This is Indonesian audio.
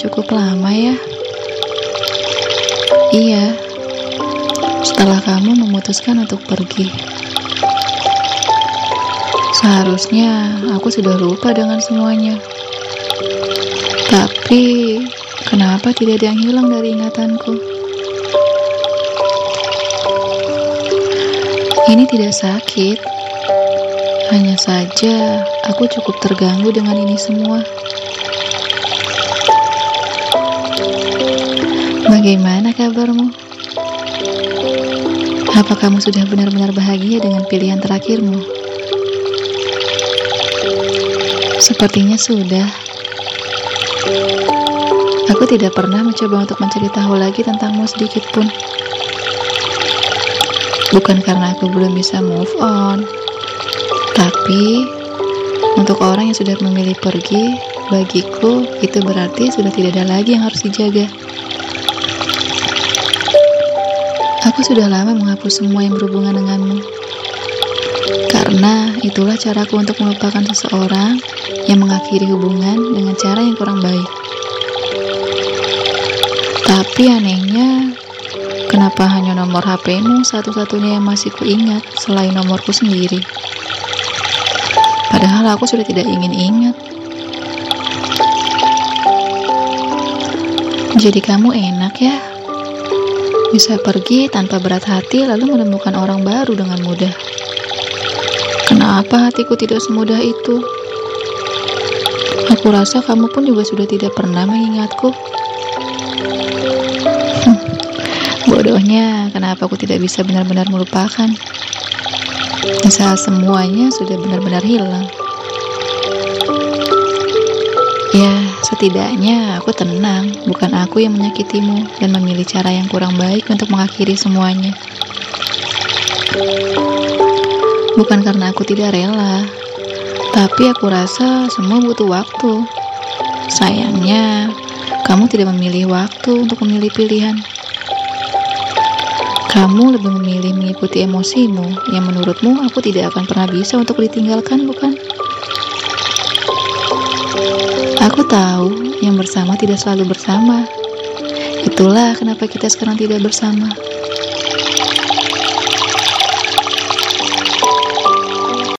cukup lama ya. Iya, setelah kamu memutuskan untuk pergi. Seharusnya aku sudah lupa dengan semuanya. Tapi, kenapa tidak ada yang hilang dari ingatanku? Ini tidak sakit. Hanya saja aku cukup terganggu dengan ini semua. Bagaimana kabarmu? Apa kamu sudah benar-benar bahagia dengan pilihan terakhirmu? Sepertinya sudah. Aku tidak pernah mencoba untuk mencari tahu lagi tentangmu sedikit pun. Bukan karena aku belum bisa move on, tapi untuk orang yang sudah memilih pergi, bagiku itu berarti sudah tidak ada lagi yang harus dijaga. Aku sudah lama menghapus semua yang berhubungan denganmu. Karena itulah caraku untuk melupakan seseorang yang mengakhiri hubungan dengan cara yang kurang baik. Tapi anehnya, kenapa hanya nomor HPmu satu-satunya yang masih kuingat selain nomorku sendiri? Padahal aku sudah tidak ingin ingat. Jadi kamu enak ya? Bisa pergi tanpa berat hati lalu menemukan orang baru dengan mudah. Kenapa hatiku tidak semudah itu? Aku rasa kamu pun juga sudah tidak pernah mengingatku. Bodohnya, kenapa aku tidak bisa benar-benar melupakan? Saat semuanya sudah benar-benar hilang. Setidaknya aku tenang, bukan aku yang menyakitimu dan memilih cara yang kurang baik untuk mengakhiri semuanya. Bukan karena aku tidak rela, tapi aku rasa semua butuh waktu. Sayangnya, kamu tidak memilih waktu untuk memilih pilihan. Kamu lebih memilih mengikuti emosimu yang menurutmu aku tidak akan pernah bisa untuk ditinggalkan, bukan? Aku tahu yang bersama tidak selalu bersama. Itulah kenapa kita sekarang tidak bersama.